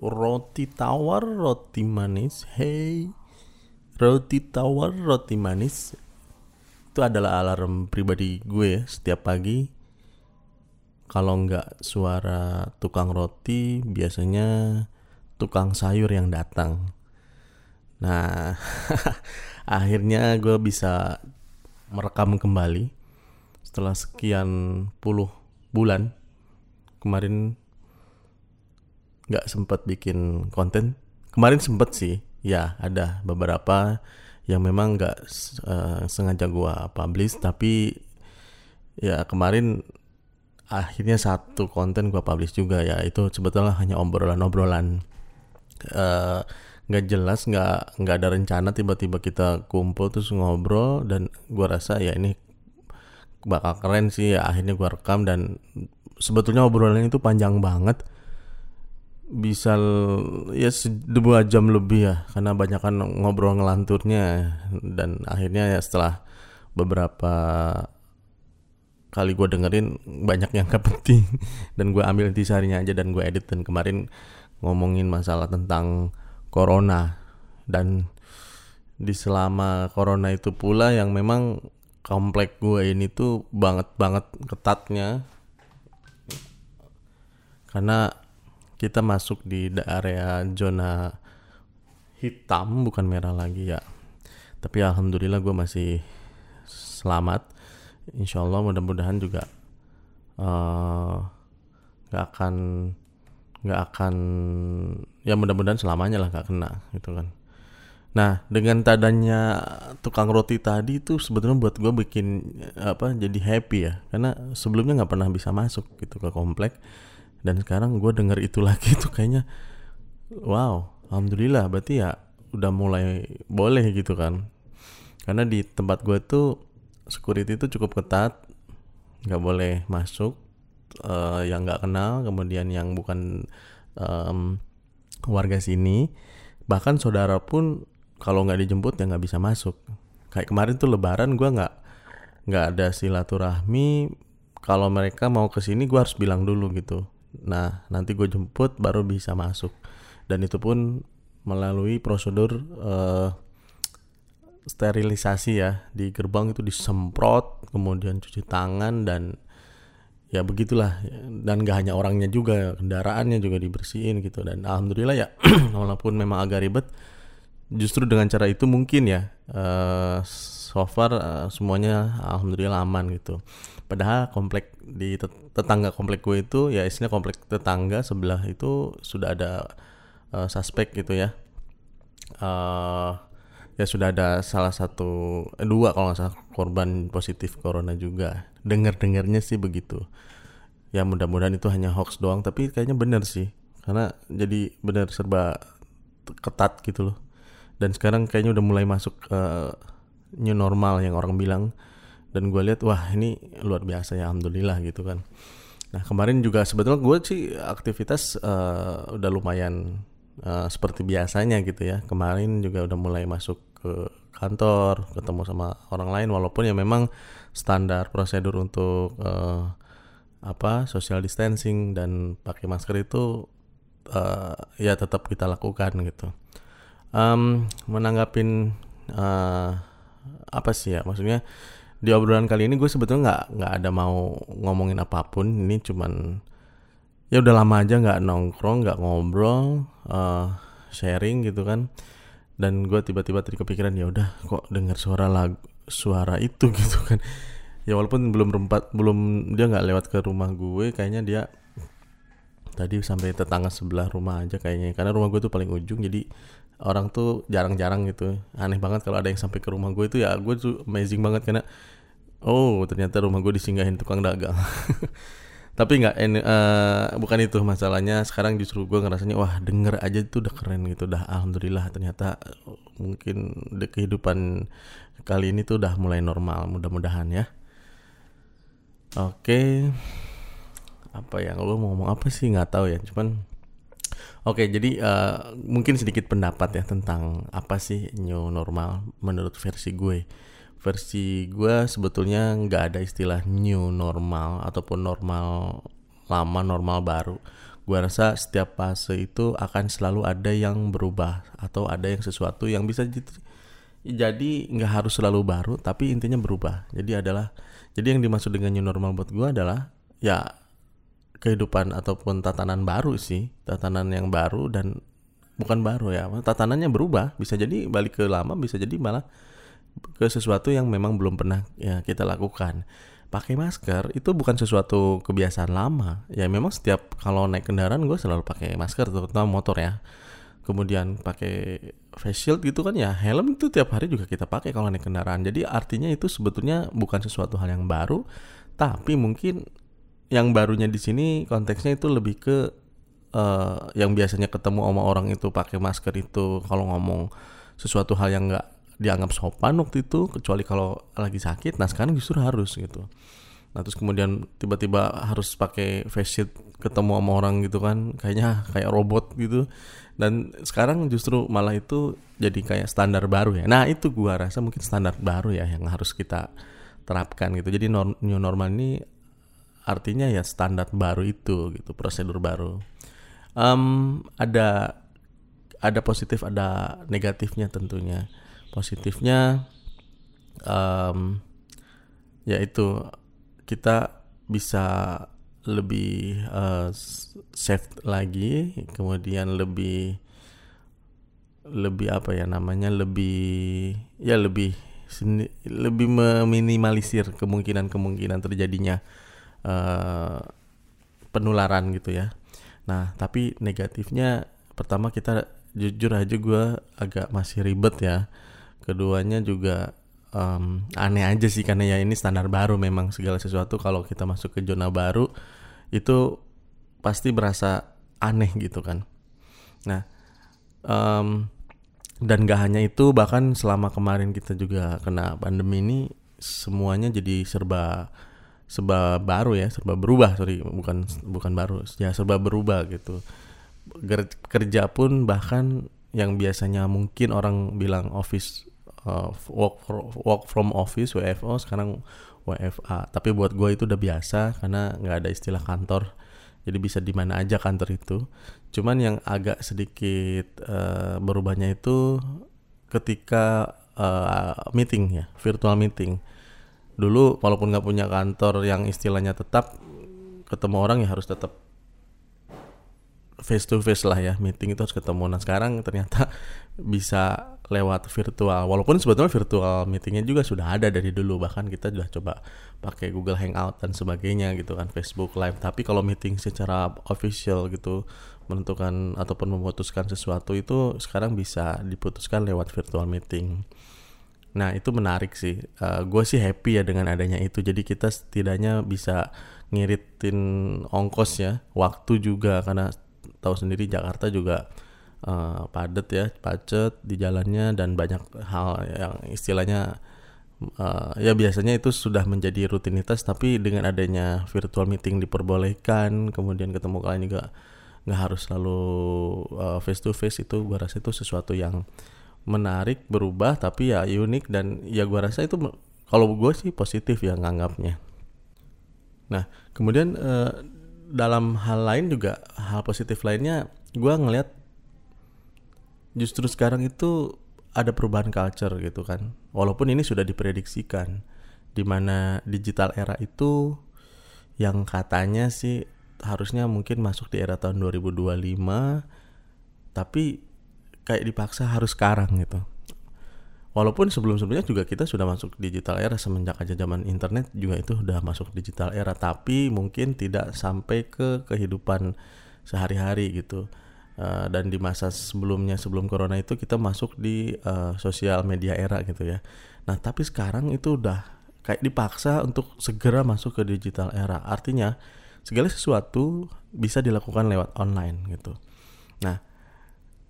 roti tawar roti manis hey. Roti tawar roti manis. Itu adalah alarm pribadi gue ya setiap pagi. Kalau nggak suara tukang roti biasanya tukang sayur yang datang. Nah akhirnya gue bisa merekam kembali. Setelah sekian puluh bulan kemarin nggak sempat bikin konten. Kemarin sempet sih ya ada beberapa yang memang nggak uh, sengaja gua publish tapi ya kemarin akhirnya satu konten gua publish juga ya. Itu sebetulnya hanya obrolan-obrolan. Uh, nggak jelas nggak nggak ada rencana tiba-tiba kita kumpul terus ngobrol dan gua rasa ya ini bakal keren sih. Ya akhirnya gua rekam dan sebetulnya obrolan itu panjang banget bisa ya dua jam lebih ya karena banyak kan ngobrol ngelanturnya dan akhirnya ya setelah beberapa kali gue dengerin banyak yang gak penting dan gue ambil intisarinya aja dan gue edit. Dan kemarin ngomongin masalah tentang corona dan di selama corona itu pula yang memang komplek gue ini tuh banget banget ketatnya. Karena kita masuk di area zona hitam bukan merah lagi ya. Tapi alhamdulillah gue masih selamat. Insya Allah mudah-mudahan juga uh, akan nggak akan ya mudah-mudahan selamanya lah nggak kena gitu kan. Nah dengan tadanya tukang roti tadi itu sebetulnya buat gue bikin apa jadi happy ya. Karena sebelumnya nggak pernah bisa masuk gitu ke komplek dan sekarang gue denger itu lagi tuh kayaknya wow alhamdulillah berarti ya udah mulai boleh gitu kan. Karena di tempat gue tuh security itu cukup ketat nggak boleh masuk uh, yang nggak kenal kemudian yang bukan um, warga sini. Bahkan saudara pun kalau nggak dijemput ya nggak bisa masuk. Kayak kemarin tuh lebaran gue nggak nggak ada silaturahmi. Kalau mereka mau ke sini gue harus bilang dulu gitu Nah, nanti gue jemput baru bisa masuk. Dan itu pun melalui prosedur uh, sterilisasi ya di gerbang itu disemprot, kemudian cuci tangan dan ya begitulah. Dan gak hanya orangnya juga, kendaraannya juga dibersihin gitu. Dan alhamdulillah ya, walaupun memang agak ribet, justru dengan cara itu mungkin ya uh, so far uh, semuanya alhamdulillah aman gitu. Padahal komplek di tetangga komplek gue itu ya isinya komplek tetangga sebelah itu sudah ada uh, suspek gitu ya. Uh, ya sudah ada salah satu eh, dua kalau nggak salah korban positif corona juga. Dengar dengarnya sih begitu. Ya mudah-mudahan itu hanya hoax doang tapi kayaknya benar sih karena jadi benar serba ketat gitu loh. Dan sekarang kayaknya udah mulai masuk uh, new normal yang orang bilang dan gue lihat wah ini luar biasa ya alhamdulillah gitu kan. Nah kemarin juga sebetulnya gue sih aktivitas uh, udah lumayan uh, seperti biasanya gitu ya. Kemarin juga udah mulai masuk ke kantor ketemu sama orang lain walaupun ya memang standar prosedur untuk uh, apa social distancing dan pakai masker itu uh, ya tetap kita lakukan gitu. Um, menanggapin uh, apa sih ya maksudnya di obrolan kali ini gue sebetulnya nggak nggak ada mau ngomongin apa pun. Ini cuman ya udah lama aja nggak nongkrong nggak ngobrol uh, sharing gitu kan. Dan gue tiba-tiba tadi kepikiran ya udah kok dengar suara lagu suara itu gitu kan. Ya walaupun belum rempat belum dia nggak lewat ke rumah gue kayaknya dia tadi sampai tetangga sebelah rumah aja kayaknya. Karena rumah gue tuh paling ujung jadi orang tuh jarang-jarang gitu. Aneh banget kalau ada yang sampai ke rumah gue itu ya gue tuh amazing banget karena oh ternyata rumah gue disinggahin tukang dagang. Tapi nggak uh, bukan itu masalahnya. Sekarang justru gue ngerasanya wah denger aja itu udah keren gitu udah alhamdulillah ternyata mungkin di kehidupan kali ini tuh udah mulai normal mudah-mudahan ya. Oke. Apa ya lo mau ngomong apa sih? Nggak tahu ya cuman Oke, jadi uh, mungkin sedikit pendapat ya tentang apa sih new normal menurut versi gue. Versi gue sebetulnya nggak ada istilah new normal ataupun normal lama, normal baru. gua rasa setiap fase itu akan selalu ada yang berubah atau ada yang sesuatu yang bisa jadi nggak harus selalu baru tapi intinya berubah jadi adalah jadi yang dimaksud dengan new normal buat gua adalah ya kehidupan ataupun tatanan baru sih tatanan yang baru dan bukan baru ya tatanannya berubah bisa jadi balik ke lama bisa jadi malah ke sesuatu yang memang belum pernah ya kita lakukan. Pakai masker itu bukan sesuatu kebiasaan lama. Ya memang setiap kalau naik kendaraan gue selalu pakai masker terutama motor ya. Kemudian pakai face shield gitu kan ya helm itu tiap hari juga kita pakai kalau naik kendaraan. Jadi artinya itu sebetulnya bukan sesuatu hal yang baru tapi mungkin yang barunya di sini konteksnya itu lebih ke uh, yang biasanya ketemu sama orang itu pakai masker itu kalau ngomong sesuatu hal yang nggak dianggap sopan waktu itu kecuali kalau lagi sakit. Nah sekarang justru harus gitu. Nah terus kemudian tiba-tiba harus pakai face shield ketemu sama orang gitu kan kayaknya kayak robot gitu. Dan sekarang justru malah itu jadi kayak standar baru ya. Nah itu gua rasa mungkin standar baru ya yang harus kita terapkan gitu. Jadi new normal ini artinya ya standar baru itu gitu prosedur baru. Um, ada ada positif ada negatifnya tentunya. Positifnya um, yaitu kita bisa lebih uh, safe lagi kemudian lebih lebih apa ya namanya lebih ya lebih lebih meminimalisir kemungkinan-kemungkinan terjadinya uh, penularan gitu ya. Nah, tapi negatifnya pertama kita jujur aja gue agak masih ribet ya. Keduanya juga um, aneh aja sih karena ya ini standar baru memang segala sesuatu. Kalau kita masuk ke zona baru itu pasti berasa aneh gitu kan. Nah um, dan gak hanya itu bahkan selama kemarin kita juga kena pandemi ini semuanya jadi serba serba baru ya serba berubah sorry bukan bukan baru ya serba berubah gitu. Kerja pun bahkan yang biasanya mungkin orang bilang office uh, work for, work from office WFO sekarang WFA tapi buat gue itu udah biasa karena nggak ada istilah kantor. Jadi bisa di mana aja kantor itu. Cuman yang agak sedikit uh, berubahnya itu ketika uh, meeting ya virtual meeting dulu walaupun nggak punya kantor yang istilahnya tetap ketemu orang ya harus tetap face to face lah ya meeting itu harus ketemu. Nah sekarang ternyata bisa lewat virtual. Walaupun sebetulnya virtual meetingnya juga sudah ada dari dulu bahkan kita sudah coba pakai Google Hangout dan sebagainya gitu kan Facebook Live. Tapi kalau meeting secara official gitu menentukan ataupun memutuskan sesuatu itu sekarang bisa diputuskan lewat virtual meeting nah itu menarik sih. Uh, eh, gue sih happy ya dengan adanya itu. Jadi kita setidaknya bisa ngiritin ongkos ya waktu juga. Karena tahu sendiri Jakarta juga uh, padat ya, pacet di jalannya dan banyak hal yang istilahnya uh, ya biasanya itu sudah menjadi rutinitas. Tapi dengan adanya virtual meeting diperbolehkan, kemudian ketemu kalian juga nggak harus selalu uh, face to face itu gua rasa itu sesuatu yang menarik berubah tapi ya unik dan ya gua rasa itu kalau gue sih positif ya nganggapnya. Nah kemudian uh, dalam hal lain juga hal positif lainnya gue ngelihat justru sekarang itu ada perubahan culture gitu kan walaupun ini sudah diprediksikan di mana digital era itu yang katanya sih harusnya mungkin masuk di era tahun 2025 tapi kayak dipaksa harus sekarang gitu Walaupun sebelum-sebelumnya juga kita sudah masuk digital era semenjak aja zaman internet juga itu sudah masuk digital era, tapi mungkin tidak sampai ke kehidupan sehari-hari gitu. Uh, dan di masa sebelumnya sebelum corona itu kita masuk di uh, sosial media era gitu ya. Nah tapi sekarang itu udah kayak dipaksa untuk segera masuk ke digital era. Artinya segala sesuatu bisa dilakukan lewat online gitu. Nah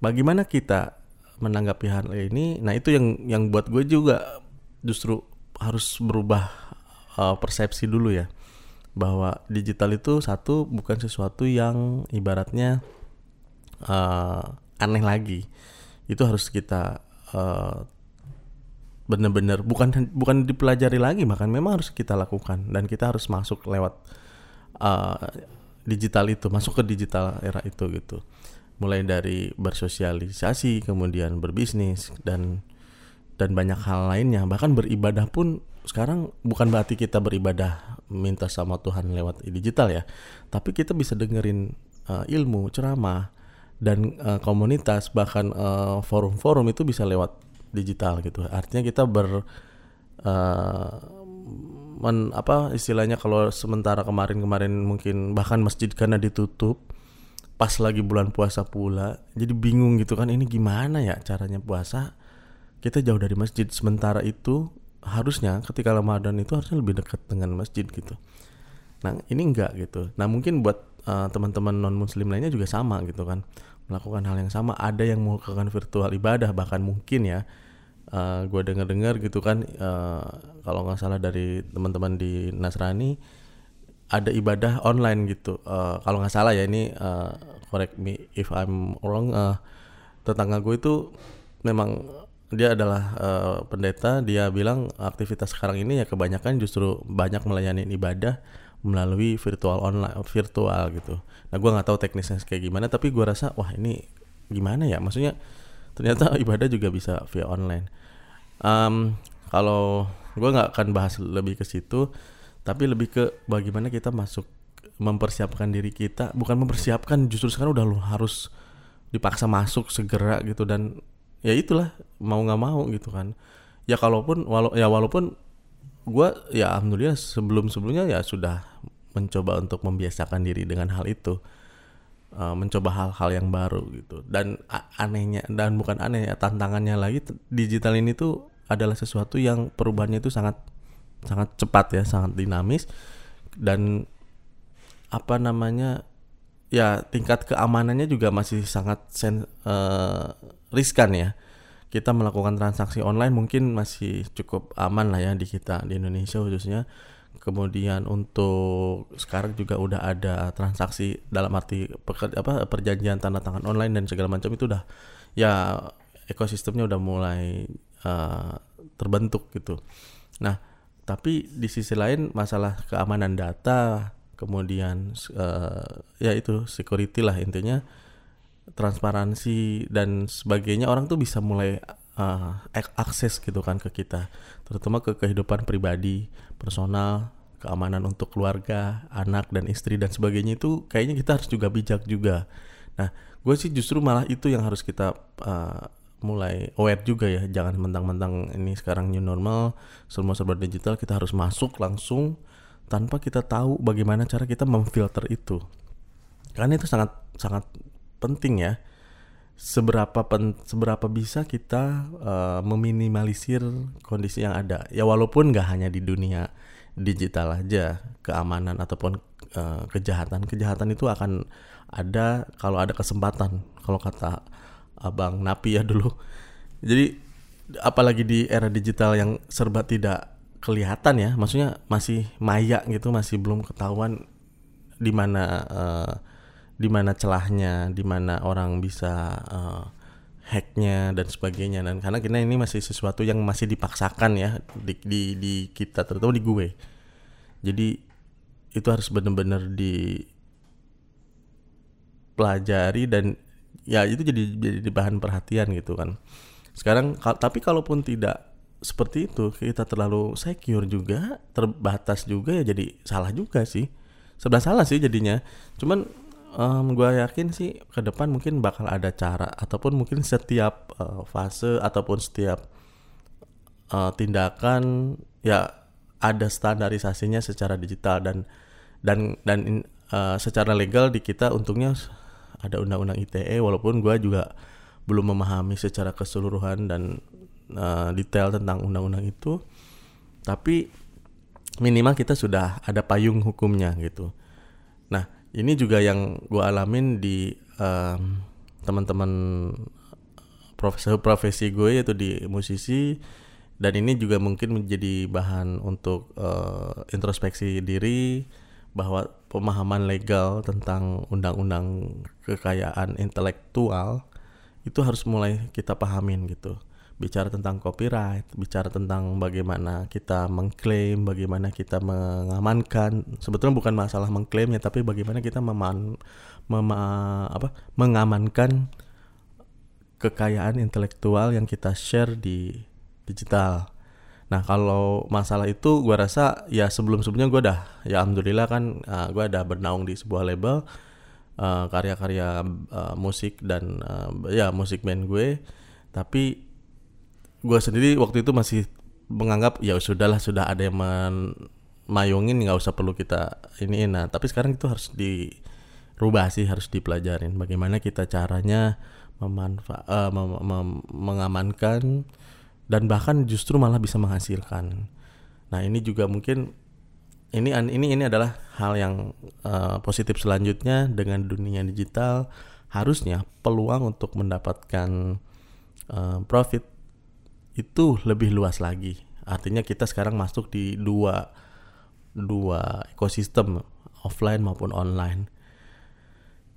bagaimana kita menanggapi hal ini? Nah itu yang yang buat gue juga justru harus berubah uh, persepsi dulu ya. Bahwa digital itu satu bukan sesuatu yang ibaratnya uh, aneh lagi. Itu harus kita uh, benar-benar bukan bukan dipelajari lagi bahkan memang harus kita lakukan. Dan kita harus masuk lewat uh, digital itu masuk ke digital era itu gitu mulai dari bersosialisasi kemudian berbisnis dan dan banyak hal lainnya. Bahkan beribadah pun sekarang bukan berarti kita beribadah minta sama Tuhan lewat digital ya tapi kita bisa dengerin uh, ilmu ceramah dan uh, komunitas bahkan forum forum-forum itu bisa lewat digital gitu. Artinya kita ber uh, men, apa istilahnya kalau sementara kemarin-kemarin mungkin bahkan masjid karena ditutup pas lagi bulan puasa pula jadi bingung gitu kan ini gimana ya caranya puasa? Kita jauh dari masjid. Sementara itu harusnya ketika Ramadan itu harusnya lebih dekat dengan masjid gitu. Nah ini enggak gitu. Nah mungkin buat uh, teman-teman non muslim lainnya juga sama gitu kan. Melakukan hal yang sama. Ada yang melakukan virtual ibadah bahkan mungkin ya. Uh, eh, gue dengar-dengar gitu kan uh, kalau nggak salah dari teman-teman di Nasrani ada ibadah online gitu. Uh, kalau nggak salah ya ini uh, correct me if I'm wrong uh, tetangga gue itu memang dia adalah uh, pendeta. Dia bilang aktivitas sekarang ini ya kebanyakan justru banyak melayani ibadah melalui virtual online virtual gitu. Nah gue nggak tahu teknisnya kayak gimana tapi gue rasa wah ini gimana ya? Maksudnya ternyata ibadah juga bisa via online. Um, kalau gue nggak akan bahas lebih ke situ tapi lebih ke bagaimana kita masuk mempersiapkan diri kita. Bukan mempersiapkan justru sekarang udah lu harus dipaksa masuk segera gitu. Dan ya itulah mau nggak mau gitu kan. Ya kalaupun walau ya walaupun gue ya alhamdulillah sebelum sebelumnya ya sudah mencoba untuk membiasakan diri dengan hal itu. Uh, mencoba hal-hal yang baru gitu. Dan anehnya dan bukan aneh ya tantangannya lagi digital ini tuh adalah sesuatu yang perubahannya itu sangat sangat cepat ya, sangat dinamis dan apa namanya ya tingkat keamanannya juga masih sangat sen, uh, riskan ya. Kita melakukan transaksi online mungkin masih cukup aman lah ya di kita di Indonesia khususnya. Kemudian untuk sekarang juga udah ada transaksi dalam arti peker, apa perjanjian tanda tangan online dan segala macam itu udah ya ekosistemnya udah mulai uh, terbentuk gitu. Nah, tapi di sisi lain masalah keamanan data kemudian uh, ya itu security lah intinya transparansi dan sebagainya orang tuh bisa mulai uh, akses gitu kan ke kita. Terutama ke kehidupan pribadi personal keamanan untuk keluarga anak dan istri dan sebagainya itu kayaknya kita harus juga bijak juga. Nah gue sih justru malah itu yang harus kita uh, mulai aware juga ya jangan mentang-mentang ini sekarang new normal semua serba digital kita harus masuk langsung tanpa kita tahu bagaimana cara kita memfilter itu. Karena itu sangat sangat penting ya. Seberapa pen, seberapa bisa kita uh, meminimalisir kondisi yang ada. Ya walaupun nggak hanya di dunia digital aja keamanan ataupun uh, kejahatan. Kejahatan itu akan ada kalau ada kesempatan. Kalau kata abang Napi ya dulu. Jadi apalagi di era digital yang serba tidak kelihatan ya, maksudnya masih maya gitu, masih belum ketahuan di mana uh, di mana celahnya, di mana orang bisa uh, hacknya dan sebagainya dan karena kita ini masih sesuatu yang masih dipaksakan ya di di, di kita terutama di gue. Jadi itu harus benar-benar dipelajari dan ya itu jadi jadi bahan perhatian gitu kan. Sekarang tapi kalaupun tidak seperti itu kita terlalu secure juga terbatas juga ya jadi salah juga sih. Sebelah salah sih jadinya. Cuman um, gue yakin sih ke depan mungkin bakal ada cara ataupun mungkin setiap uh, fase ataupun setiap uh, tindakan ya ada standarisasinya secara digital dan dan dan uh, secara legal di kita untungnya ada undang-undang ITE walaupun gue juga belum memahami secara keseluruhan dan uh, detail tentang undang-undang itu tapi minimal kita sudah ada payung hukumnya gitu. Nah ini juga yang gue alamin di um, teman-teman profesi profesi gue yaitu di musisi dan ini juga mungkin menjadi bahan untuk uh, introspeksi diri bahwa pemahaman legal tentang undang-undang kekayaan intelektual itu harus mulai kita pahamin gitu. bicara tentang copyright, bicara tentang bagaimana kita mengklaim, bagaimana kita mengamankan. Sebetulnya bukan masalah mengklaimnya, tapi bagaimana kita meman, mema, apa, mengamankan kekayaan intelektual yang kita share di digital. Nah kalau masalah itu gue rasa ya sebelum sebelumnya gue dah ya alhamdulillah kan uh, gue ada bernaung di sebuah label uh, karya-karya uh, musik dan uh, ya musik band gue. Tapi gue sendiri waktu itu masih menganggap ya sudahlah sudah ada yang mayungin nggak usah perlu kita ini nah tapi sekarang itu harus dirubah sih harus dipelajarin bagaimana kita caranya memanfa uh, mem mem mengamankan dan bahkan justru malah bisa menghasilkan nah ini juga mungkin ini ini ini adalah hal yang uh, positif selanjutnya dengan dunia digital harusnya peluang untuk mendapatkan uh, profit itu lebih luas lagi. Artinya kita sekarang masuk di dua dua ekosistem offline maupun online.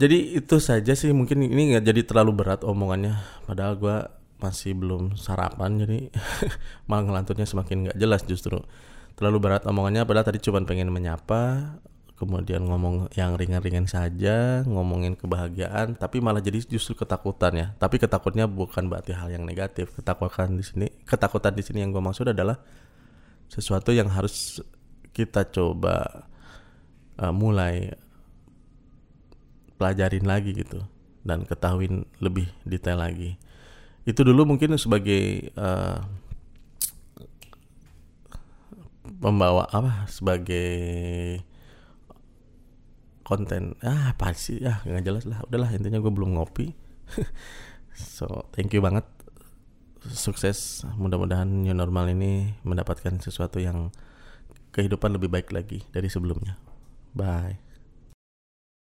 Jadi itu saja sih mungkin ini nggak jadi terlalu berat omongannya. Padahal gue masih belum sarapan jadi malah ngelanturnya semakin nggak jelas justru. Terlalu berat omongannya padahal tadi cuma pengen menyapa kemudian ngomong yang ringan-ringan saja, ngomongin kebahagiaan, tapi malah jadi justru ketakutan ya. Tapi ketakutnya bukan berarti hal yang negatif. Ketakutan di sini, ketakutan di sini yang gue maksud adalah sesuatu yang harus kita coba uh, mulai pelajarin lagi gitu dan ketahuin lebih detail lagi. Itu dulu mungkin sebagai uh, pembawa apa? Sebagai konten. Ah apa sih? Ya nggak jelas lah. Udahlah intinya gue belum ngopi. So thank you banget. Sukses. Mudah-mudahan new normal ini mendapatkan sesuatu yang kehidupan lebih baik lagi dari sebelumnya. Bye